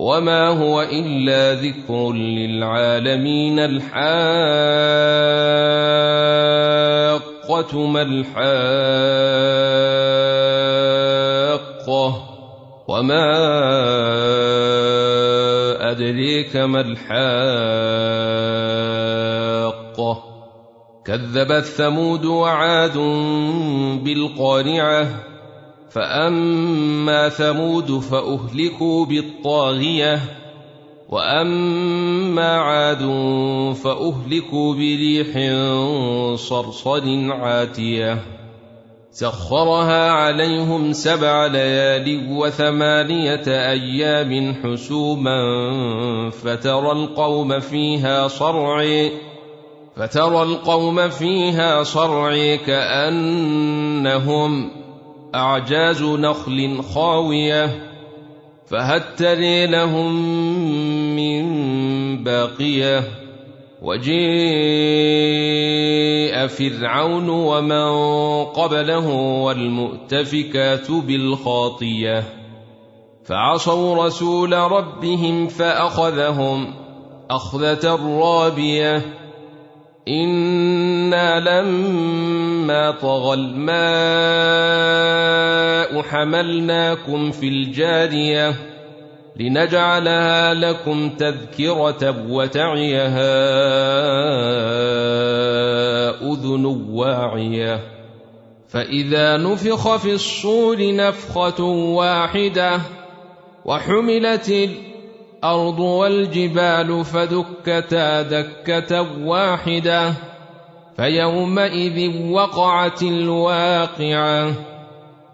وما هو إلا ذكر للعالمين الحاقة ما الحاقة وما أدريك ما الحاقة كذبت ثمود وعاد بالقارعة فأما ثمود فأهلكوا بالطاغية وأما عاد فأهلكوا بريح صرصر عاتية سخرها عليهم سبع ليال وثمانية أيام حسوما فترى القوم فيها صرعي فترى القوم فيها صرعي كأنهم أعجاز نخل خاوية فهل تري لهم من باقية. وجيء فرعون ومن قبله والمؤتفكات بالخاطية. فعصوا رسول ربهم فأخذهم أخذة رابية. إنا لما طغى الماء حملناكم في الجارية لنجعلها لكم تذكرة وتعيها أذن واعية. فإذا نفخ في الصور نفخة واحدة وحملت الأرض والجبال فدكتا دكة واحدة فيومئذ وقعت الواقعة.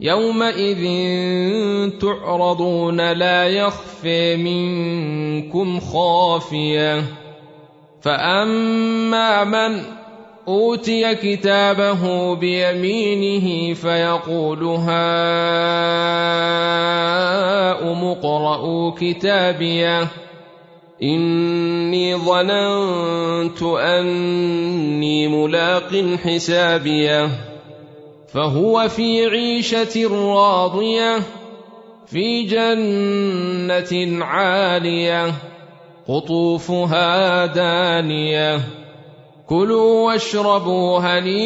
يومئذ تعرضون لا يخفي منكم خافية. فأما من أوتي كتابه بيمينه فيقول هاؤم اقرءوا كتابيه إني ظننت أني ملاق حسابيه فهو في عيشة راضية في جنة عالية قطوفها دانية. كلوا واشربوا هنيئا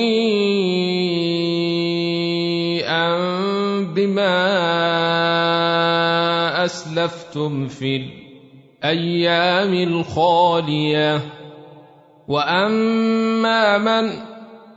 بما أسلفتم في الأيام الخالية. وأما من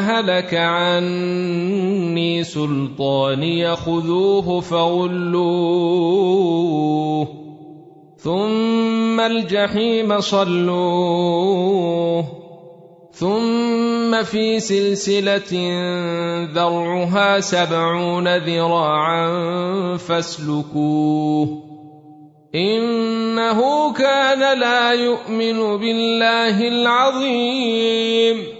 هلك عني سلطاني خذوه فغلوه ثم الجحيم صلوه. ثم في سلسلة ذرعها سبعون ذراعا فاسلكوه. إنه كان لا يؤمن بالله العظيم.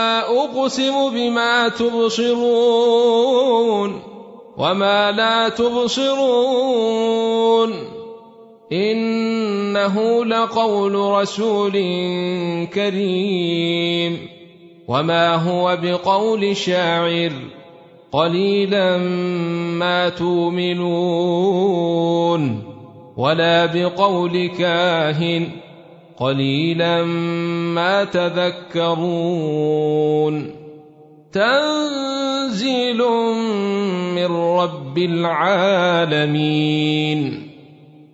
أقسم بما تبصرون وما لا تبصرون إنه لقول رسول كريم وما هو بقول شاعر قليلا ما تؤمنون ولا بقول كاهن قليلا ما تذكرون. تنزيل من رب العالمين.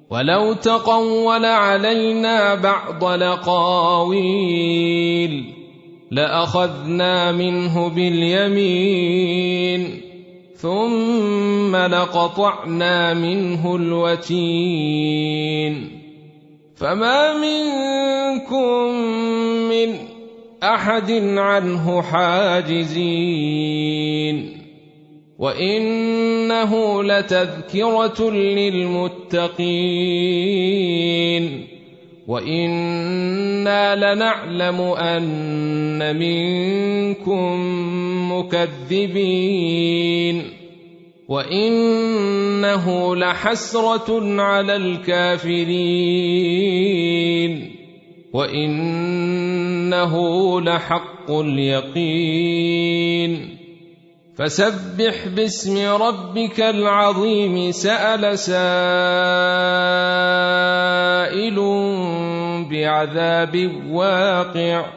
ولو تقول علينا بعض لقاويل لأخذنا منه باليمين ثم لقطعنا منه الوتين. فما منكم من أحد عنه حاجزين. وإنه لتذكرة للمتقين. وإنا لنعلم أن منكم مكذبين. وانه لحسرة على الكافرين. وإنه لحق اليقين. فسبح باسم ربك العظيم. سأل سائل بعذاب واقع.